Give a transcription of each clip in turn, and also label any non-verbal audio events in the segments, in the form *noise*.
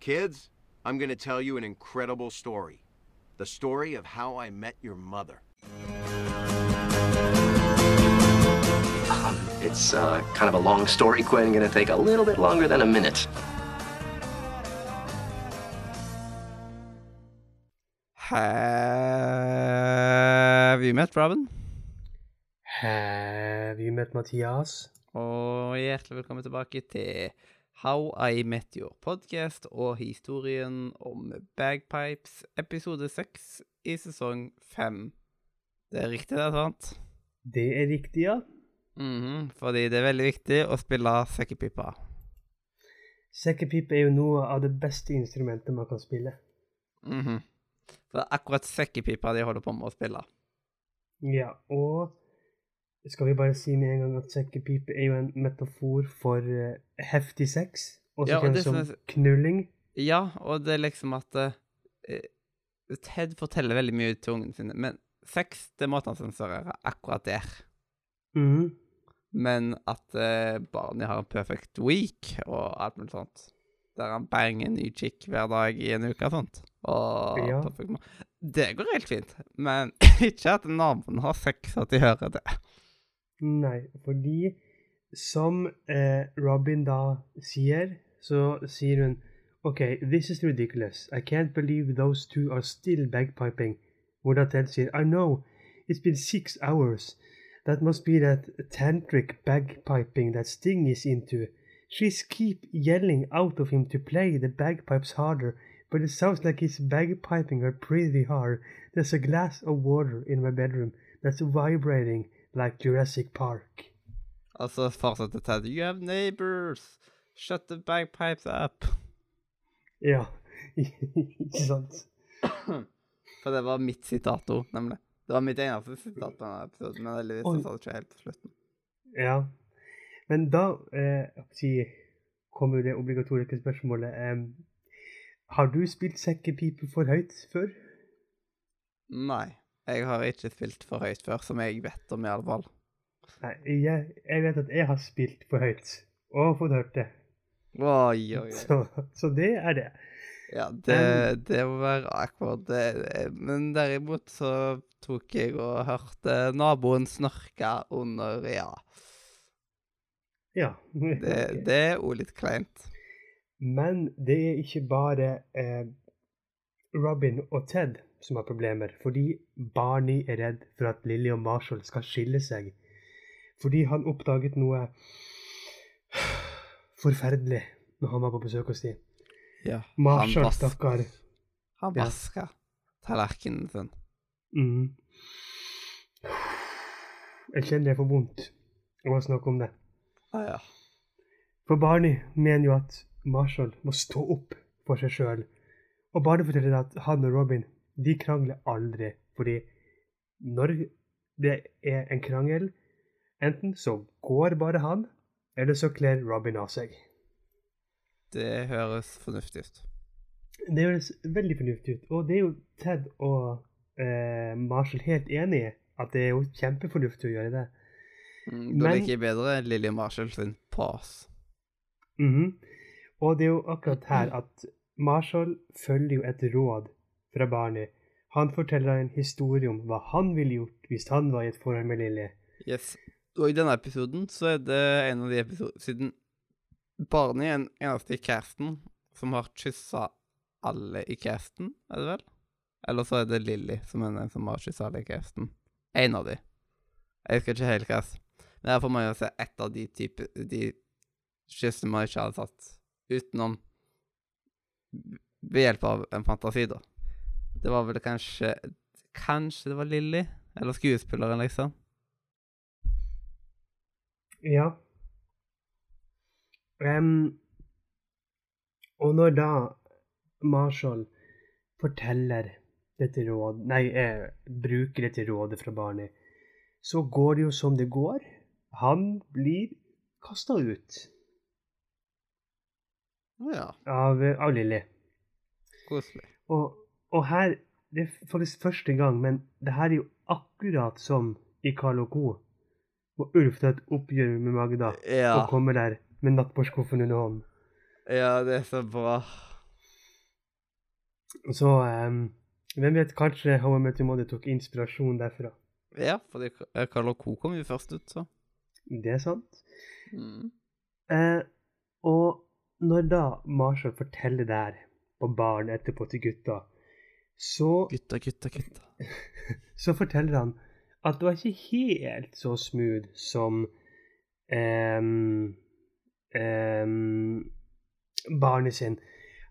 Kids, I'm going to tell you an incredible story. The story of how I met your mother. Um, it's uh, kind of a long story, Quinn. Gonna take a little bit longer than a minute. Have you met Robin? Have you met Mathias? Og hjertelig velkommen tilbake til How I Met Your Podcast og historien om bagpipes, episode seks i sesong fem. Det er riktig, det er sant? Det er riktig, ja. Mhm, fordi det er veldig viktig å spille sekkepipa. Sekkepipe er jo noe av det beste instrumentet man kan spille. Mhm. Så det er akkurat sekkepipa de holder på med å spille. Ja, og skal vi bare si med en gang at sekkepipe er jo en metafor for uh, heftig sex, også Ja, og kjent som knulling. Ja, og det er liksom at uh, Ted forteller veldig mye til ungene sine, men sex det måtte han sensurere akkurat der. Mm. Men at uh, barnet har en perfect week og alt mulig sånt. Der han banger en ny chick hver dag i en uke og sånt. Og Ja. Det går helt fint. Men *laughs* ikke at naboen har sex, at de hører det. Nei, fordi som eh, Robin da sier, så sier hun OK, this is ridiculous. I can't believe those two are still bagpiping. Hvor da Ted sier I know. It's been six hours. That must be that tantric bagpiping that Sting is into. She's keep yelling out of him to play the bagpipes harder, but it sounds like he's bagpiping her pretty hard. There's a glass of water in my bedroom that's vibrating like Jurassic Park. Og så fortsetter Ted. You have neighbors. Shut the bagpipes up. Ja, *laughs* ikke sant? *coughs* For det var mitt sitat òg, nemlig. Det var mitt eneste sitat på denne episoden, men heldigvis sa det ikke helt på slutten. Ja. Men da eh, kommer det obligatoriske spørsmålet. em, har du spilt sekkepipe for høyt før? Nei. Jeg har ikke spilt for høyt før, som jeg vet om, i alle fall. Nei, jeg, jeg vet at jeg har spilt for høyt, og fått hørt det. Oi, oi, oi. Så, så det er det. Ja, det, det må være akkurat det. det- Men derimot så tok jeg og hørte naboen snorke under, ja. Ja. Det, det er òg litt kleint. Men det er ikke bare eh, Robin og Ted som har problemer, fordi Barney er redd for at Lily og Marshall skal skille seg. Fordi han oppdaget noe forferdelig når han var på besøk hos dem. Ja. Marshall, stakkar. Han Ja. vaska tallerkenen sin. Mm. Jeg kjenner jeg får vondt å snakke om det. Ah, ja. For Barney mener jo at Marshall må stå opp for seg sjøl. Og Barney forteller at han og Robin de krangler aldri. Fordi når det er en krangel, enten så går bare han, eller så kler Robin av seg. Det høres fornuftig ut. Det høres veldig fornuftig ut. Og det er jo Ted og eh, Marshall helt enig i. At det er jo kjempefornuftig å gjøre det. Mm, da liker jeg bedre Lilly Marshall sin pass. Mhm. Og det er jo akkurat her at Marshall følger jo et råd fra Barney. Han forteller en historie om hva han ville gjort hvis han var i et forhold med Lilly. Yes. Og i denne episoden så er det en av de episodene Siden Barney er den eneste i casten som har kyssa alle i casten, er det vel? Eller så er det Lilly som er den som har kyssa alle i casten. En av de. Jeg husker ikke helt hva. Men her får man jo se ett av de type De kyssene man ikke hadde tatt utenom Ved hjelp av en fantasi, da. Det var vel kanskje Kanskje det var Lilly? Eller skuespilleren, liksom. Ja. Um, og når da Marshall forteller dette råd, nei, eh, bruker dette rådet fra barnet, så går det jo som det går. Han blir kasta ut ja. av, av Lilly. Koselig. Og, og her Det er faktisk første gang, men det her er jo akkurat som i Karl og Co. Hvor Ulf tar et oppgjør med Magda Ja. og kommer der med nattbordskuffen under hånden. Ja, det er så bra. Så um, hvem vet, kanskje How I Met Your Mother tok inspirasjon derfra. Ja, fordi Carl og Co. kom jo først ut, så. Det er sant. Mm. Eh, og når da Marshall forteller det her på baren etterpå til gutta, så, Gutta, gutta, gutta. *laughs* så forteller han at det var ikke helt så smooth som um, um, barnet sin.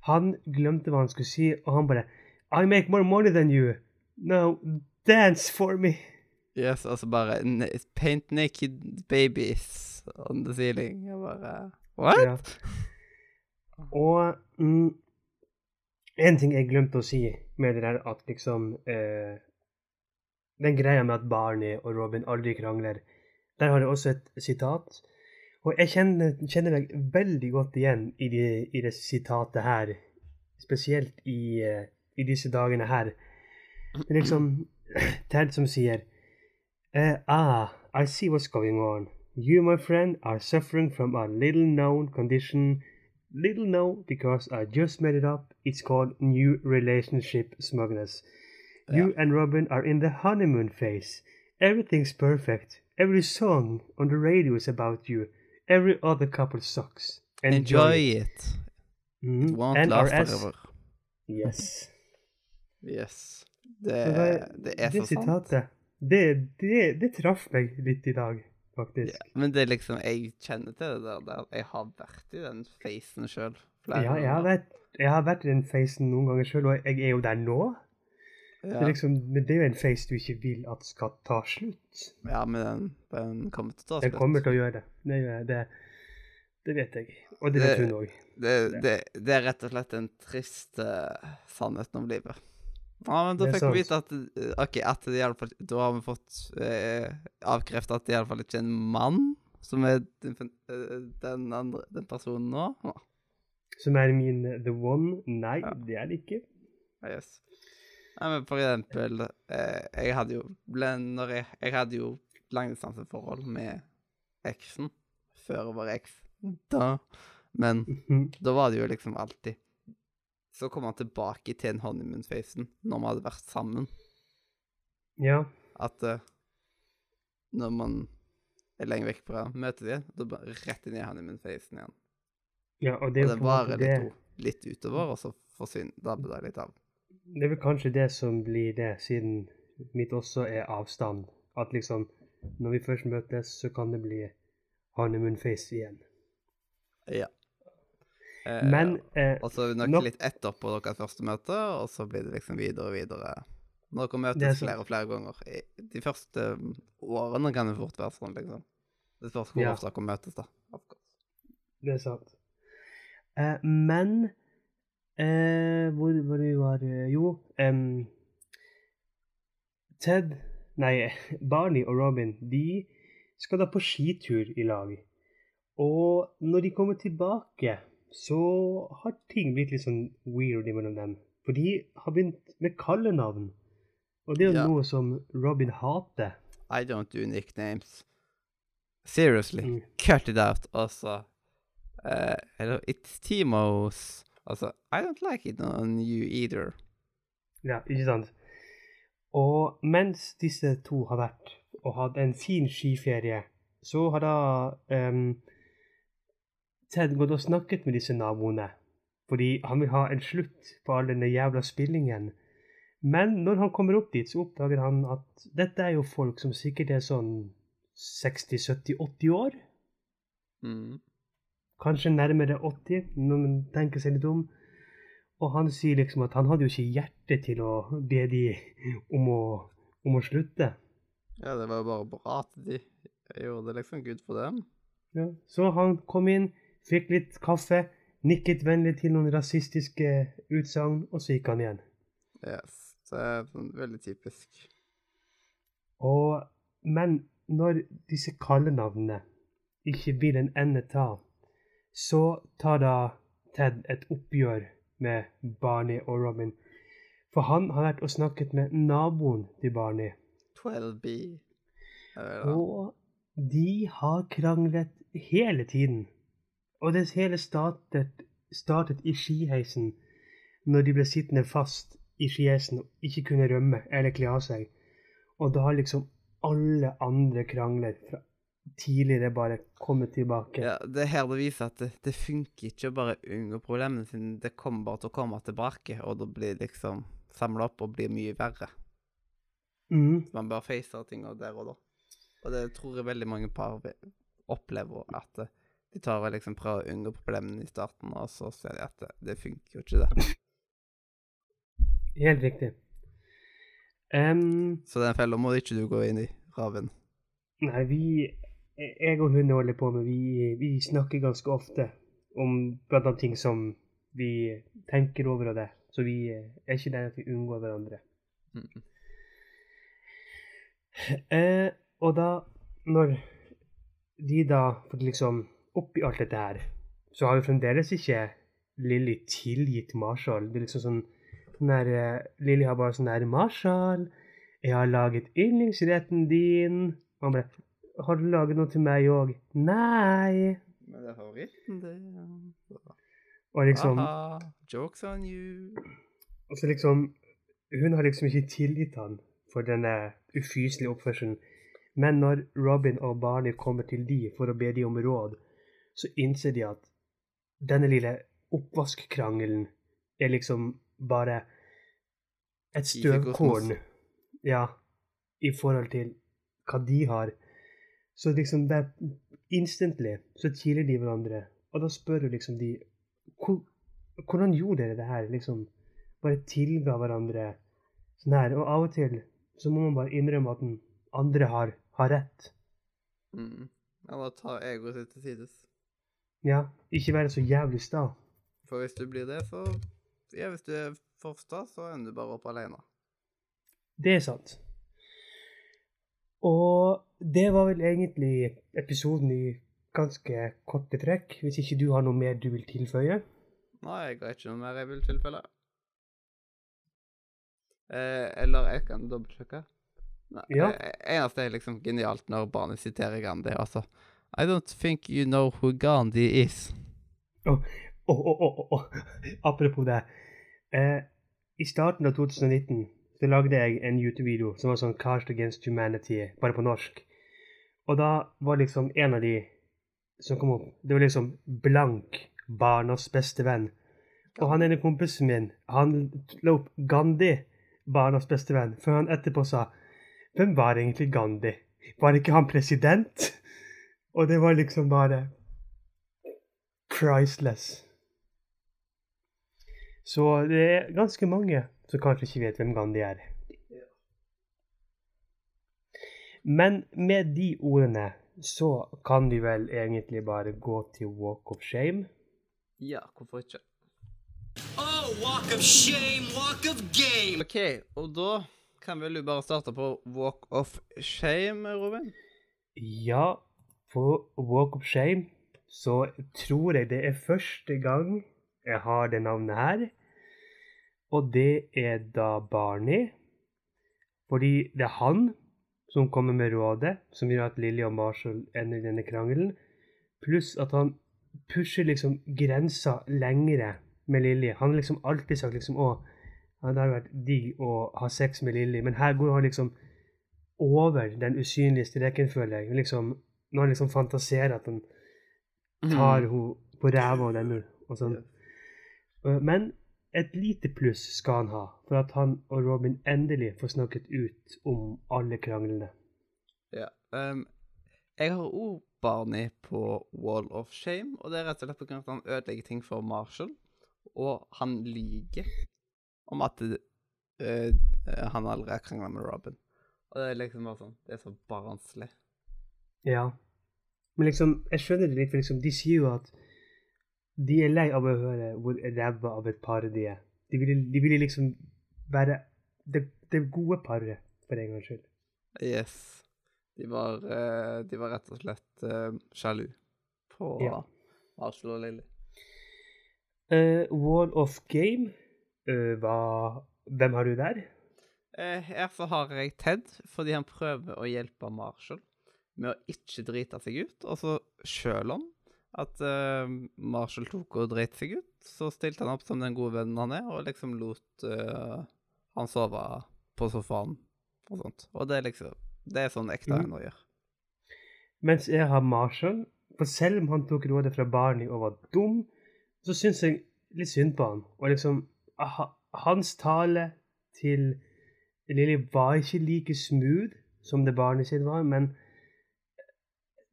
Han glemte hva han skulle si, og han bare I make more money than you. Now dance for me. Yes, altså bare Paint naked babies on the ceiling. Jeg bare What? Ja. Og mm, en ting jeg glemte å si med det der at liksom eh, Den greia med at Barney og Robin aldri krangler, der har jeg også et sitat. Og jeg kjenner, kjenner meg veldig godt igjen i, de, i det sitatet her. Spesielt i, eh, i disse dagene her. Det er liksom *clears throat* Ted som sier eh, Ah, I see what's going on. You, my friend, are suffering from a little known condition. Little known because I just made it up. It's called new relationship smugness. You and Robin are in the honeymoon phase. Everything's perfect. Every song on the radio is about you. Every other couple sucks. Enjoy it. Mhm. It won't last NRS. forever. Yes. Yes. Det, det, det er det så sant. sitatet, det, det, det traff meg litt i dag, faktisk. Ja, men det er liksom Jeg kjenner til det der. Jeg har vært i den facen sjøl. Ja, jeg har, vært, jeg har vært i den facen noen ganger sjøl, og jeg er jo der nå. Det er liksom, men det er jo en face du ikke vil at skal ta slutt. ja men den, den kommer til å ta slutt. Den kommer til å gjøre det. Det, det, det vet jeg. Og det vet hun òg. Det, det, det er rett og slett den triste sannheten om livet. Ja, men da fikk vi vite at eh, OK, at det iallfall da har vi fått eh, avkreftet at det iallfall ikke er en mann som er den, eh, den, andre, den personen nå. Ja, Som er min the one. Nei, Ja. det er det ikke. yes. Nei, men for eksempel eh, Jeg hadde jo når jeg, jeg hadde jo langdistanseforhold med eksen før jeg var eks. Da. Men Mhm. Da var det jo liksom alltid Så kom han tilbake til den honeymoon-facen når vi hadde vært sammen. Ja. At uh, når man er lenge vekk fra møtet igjen, da bare rett inn i honeymoon-facen igjen. ja, og det og det en varer det. litt, litt utover, og så forsvinner dabber det litt av. Det er vel kanskje det som blir det, siden mitt også er avstand. At liksom, når vi først møtes, så kan det bli honeymoon face igjen. Ja. Eh, Men eh, Og så nok nok- litt etterpå deres første møte, og så blir det liksom videre og videre. Når dere er møtes flere og flere ganger. I de første um, årene kan det fort være sånn, liksom. Det spørs hvor Ja. ofte dere møtes, da. det er sant. Eh, men eh, Hvor var vi var eh, Jo em, Ted Nei, *laughs* Barney og Robin de skal da på skitur i lag. Og når de kommer tilbake, så har ting blitt litt sånn weird mellom dem. For de har begynt med kallenavn. Og det er jo Ja. noe som Robin hater. I don't do nicknames. Seriously, Mm. cut it out. Altså Uh, Hello, it's Timos. Altså, I don't like it on you either. Ja, ikke sant? Og mens disse to har vært og hatt en fin skiferie, så har da em, Ted gått og snakket med disse naboene. Fordi han vil ha en slutt på all denne jævla spillingen. Men når han kommer opp dit, så oppdager han at dette er jo folk som sikkert er sånn 60-70-80 år. Mm. Kanskje nærmere 80, når man tenker seg litt om. Og han sier liksom at han hadde jo ikke hjerte til å be de om å, om å slutte. Ja, det var jo bare bra at de gjorde det liksom good for dem. Ja. Så han kom inn, fikk litt kaffe, nikket vennlig til noen rasistiske utsagn, og så gikk han igjen. Yes. Det er sånn veldig typisk. Og, men når disse kallenavnene ikke vil en ende ta, så tar da Ted et oppgjør med Barney og Robin. For han har vært og snakket med naboen til Barney. 12B. Jeg vet da. Og de har kranglet hele tiden. Og det hele startet, startet i skiheisen når de ble sittende fast i skiheisen og ikke kunne rømme eller kle av seg. Og da har liksom alle andre krangler fra tidligere bare kommet tilbake. Ja, det er her det viser at det, det funker ikke å bare unngå problemene sine. Det kommer bare til å komme tilbake, og da blir det liksom samla opp og blir mye verre. Mm, Man bør face tinga der og da. Og det tror jeg veldig mange par opplever, at eh, de tar og liksom prøver å unngå problemene i starten, og så ser de at det, det funker jo ikke, det. *laughs* helt riktig. Um, Så den fella må ikke du gå inn i, Raven. nei, vi Jeg og hun holder på med vi, vi snakker ganske ofte om blant annet ting som vi tenker over og det. Så vi eh, er ikke der at vi unngår hverandre. Mm. Uh, og da, når de da får liksom oppi alt dette her, så har jo fremdeles ikke Lilly tilgitt Marshall. Det er liksom sånn sånn der, eh, Lilly har bare sånn der 'Marshall, jeg har laget yndlingsretten din.' Og han bare 'Har du laget noe til meg òg?' 'Nei.' Men det er favoritten, det. Og liksom Aha, jokes on you. Og så liksom Hun har liksom ikke tilgitt han for denne ufyselige oppførselen. Men når Robin og Barney kommer til de for å be de om råd, så innser de at denne lille oppvaskkrangelen er liksom bare et støvkorn. Ja, i forhold til hva de har. Så liksom det er instantly så kiler de hverandre. Og da spør du liksom de Hvordan gjorde dere det her? Liksom bare tilga hverandre sånn her. Og av og til så må man bare innrømme at den andre har, har rett. Mm. Eller ta egoet sitt til sides. Ja, ikke være så jævlig sta. For hvis du blir det, så Ja, hvis du er for sta, så ender du bare opp alene. Det er sant. Og det var vel egentlig episoden i ganske korte trekk, hvis ikke du har noe mer du vil tilføye. Nei, jeg har ikke noe mer jeg vil tilfelle. Eh, eller jeg kan dobbeltsjekke. Nei, Ja. eh, eneste er liksom genialt når barnet siterer Grandi, Altså I don't think you know who Gandhi is. Oh, oh, oh, oh Apropos det. Eh, I starten av 2019 så lagde jeg en YouTube-video som var sånn Cast Against Humanity, bare på norsk. Og da var liksom en av de som kom opp, det var liksom Blank, barnas beste venn. Og han ene kompisen min, han la opp Gandhi, barnas beste venn, før han etterpå sa Hvem var egentlig Gandhi? Var ikke han president? Og det var liksom bare priceless. Så det er ganske mange som kanskje ikke vet hvem Gandhi er. Men med de ordene så kan vi vel egentlig bare gå til Walk of Shame. Ja, hvorfor ikke? Oh, walk of shame, walk of game. OK, og da kan vel du bare starte på Walk of Shame, Robin? Ja, på Walk of Shame så tror jeg det er første gang jeg har det navnet her. Og det er da Barney. Fordi det er han som kommer med rådet som gjør at Lilly og Marshall ender i denne krangelen. Pluss at han pusher liksom grensa lengre med Lilly. Han har liksom alltid sagt liksom å, det har vært digg å ha sex med Lilly, men her går han liksom over den usynlige streken, føler jeg. Liksom, når han liksom fantaserer at han tar henne på ræva og denne, og sånn. Eh, Men et lite pluss skal han ha, for at han og Robin endelig får snakket ut om alle kranglene. Ja. Um, jeg har òg Barney på Wall of Shame, og det er rett og slett av at han ødelegger ting for Marshall, og han lyver om at det, eh, han allerede krangla med Robin. Og det er liksom bare sånn Det er så barnslig. Ja. Men liksom, jeg skjønner det litt, for liksom, de sier jo at de er lei av å høre hvor ræva av et par de er. De ville, de ville liksom være det, det gode paret, for en gangs skyld. Yes. De var, eh, de var rett og slett eh, sjalu på Ja. Marshall og Lily. Uh, Wall of Game, uh, hva, hvem har du der? Eh, her så har jeg Ted, fordi han prøver å hjelpe Marshall med å ikke drite seg ut. Og så selv om At uh, Marshall tok og dreit seg ut. Så stilte han opp som den gode vennen han er, og liksom lot uh, han sove på sofaen og sånt. Og det er liksom Det er sånn ekte en å gjøre. Mens jeg har Marshall, for selv om han tok rådet fra Barney og var dum, så syns jeg litt synd på han. Og liksom ha, Hans tale til Lily var ikke like smooth som det barnet sitt var, men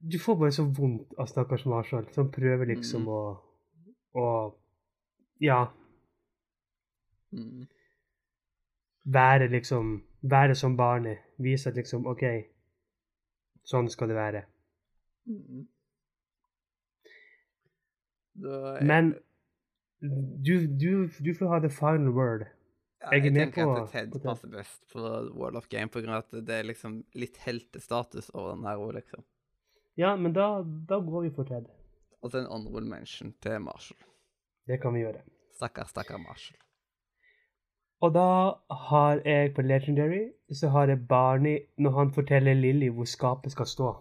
du får bare så vondt av stakkars Marshall, som prøver liksom Mm. å å ja, Mm. være liksom Være som barnet. Vise at liksom OK, sånn skal det være. Mm. Er- Men du, du, du får ha the final word. Ja, Jeg er jeg tenker på- at Ted passer best på World of Game, av at det er liksom litt heltestatus over den her òg, liksom. Ja, men da, da går vi for Ted. Og så en honorable mention til Marshall. Det kan vi gjøre. Stakkar, stakkar Marshall. Og da har jeg på Legendary så har jeg Barney når han forteller Lilly hvor skapet skal stå.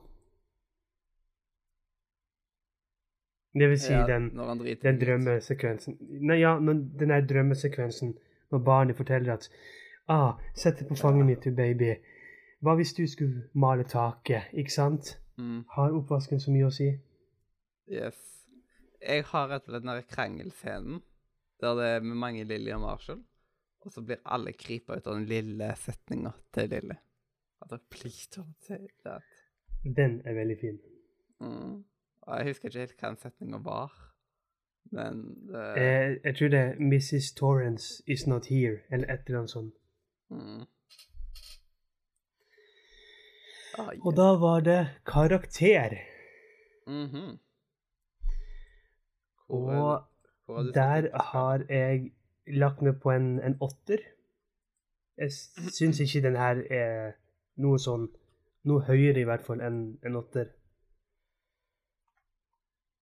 Det vil si Ja, den, den drømmesekvensen Nei, ja, den der drømmesekvensen når Barney forteller at ah, 'Sett deg på fanget mitt, baby'. Hva hvis du skulle male taket, ikke sant? Mm, Har oppvasken så mye å si? yes. Jeg har rett og slett den krangelscenen der det er med mange Lilly og Marshall, og så blir alle krypa ut av den lille setninga til Lilly. At det please don't say that. Den er veldig fin. Mm. Og jeg husker ikke helt hva den setninga var, men det jeg, jeg tror det er 'Mrs. Torrance is not here', eller et eller annet sånt. mm. Og da var det karakter. Mhm. Og hvor har der har jeg lagt meg på en, en åtter. Jeg syns ikke den her er noe sånn Noe høyere i hvert fall enn en åtter.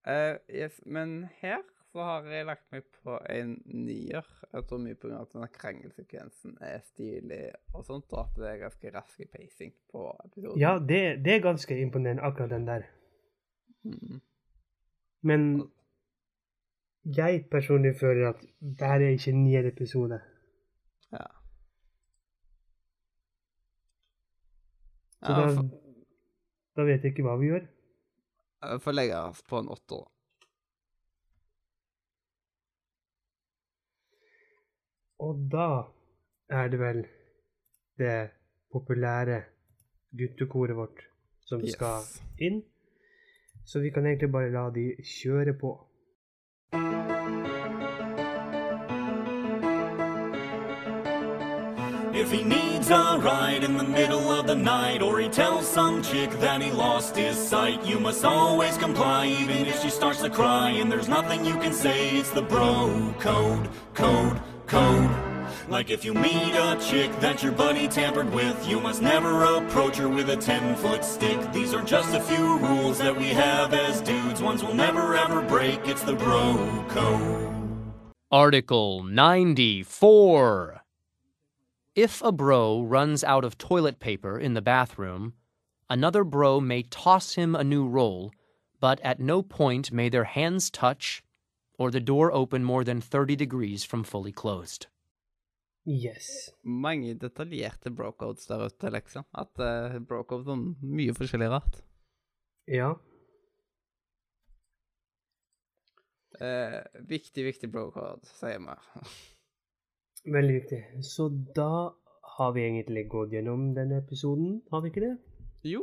Uh, yes, men her så har jeg lagt meg på en nier. Jeg tror mye av at denne krangelsekvensen er stilig og sånt, og at det er ganske rask pacing på episoden. Ja, det, det er ganske imponerende, akkurat den der. Mm. Men jeg personlig føler at det her er ikke en nier episode. ja. Så ja da, for, da vet jeg ikke hva vi gjør. jeg får legge oss på en åtter. da. Og da er det vel det populære guttekoret vårt som skal inn. Så vi kan egentlig bare la de kjøre på. If he needs a ride in the middle of the night, or he tells some chick that he lost his sight, you must always comply, even if she starts to cry. And there's nothing you can say, it's the bro code, code, code. Like if you meet a chick that your buddy tampered with, you must never approach her with a 10 foot stick. These are just a few rules that we have as dudes, ones we'll never ever break. It's the bro code. Article 94. If a bro runs out of toilet paper in the bathroom, another bro may toss him a new roll, but at no point may their hands touch or the door open more than 30 degrees from fully closed. Yes. Mange detaljerte brocodes der ute, liksom. At uh, brocodes er mye forskjellig rart. Ja. Uh, viktig, viktig brocode, sier vi. *laughs* Veldig viktig. Så da har vi egentlig gått gjennom denne episoden, har vi ikke det? Jo,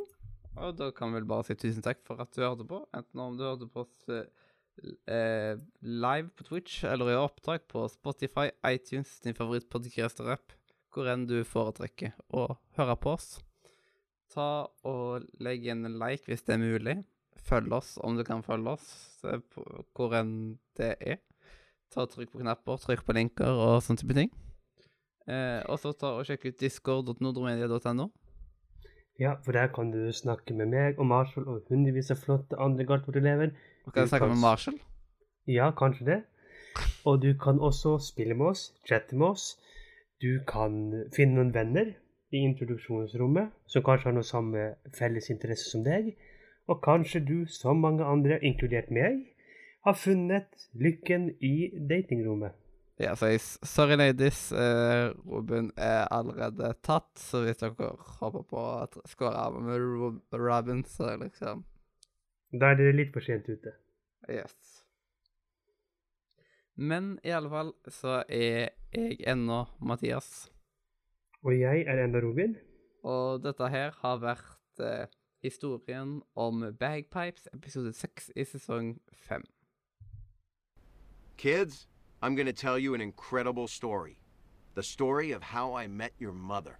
og da kan vi vel bare si tusen takk for at du hørte på. Enten om du hørte på oss eh, live på Twitch eller gjøre opptak på Spotify, iTunes, din favorittpodcaster-app, hvor enn du foretrekker å høre på oss. Ta og legg en like hvis det er mulig. Følg oss om du kan følge oss, hvor enn det er. Ta og Trykk på knapper, trykk på linker og sånne type ting. Eh, og så ta og sjekk ut discord.nordromedia.no. Ja, for der kan du snakke med meg og Marshall og hundrevis av flotte andre Galtvort-elever. Kan jeg snakke med Marshall? Ja, kanskje det. Og du kan også spille med oss, chatte med oss. Du kan finne noen venner i introduksjonsrommet som kanskje har noe samme felles interesse som deg. og kanskje du, som mange andre, inkludert meg, har funnet lykken i datingrommet. Ja, så jeg, sorry ladies, Uh, Robin er allerede tatt, så hvis dere håper på å skåre av med Robin, så liksom Da er dere litt for sent ute. Yes. Men i alle fall så er jeg ennå Mathias, Og jeg er enda Robin. og dette her har vært eh, historien om Bagpipes, episode seks i sesong fem. Kids, I'm going to tell you an incredible story. The story of how I met your mother.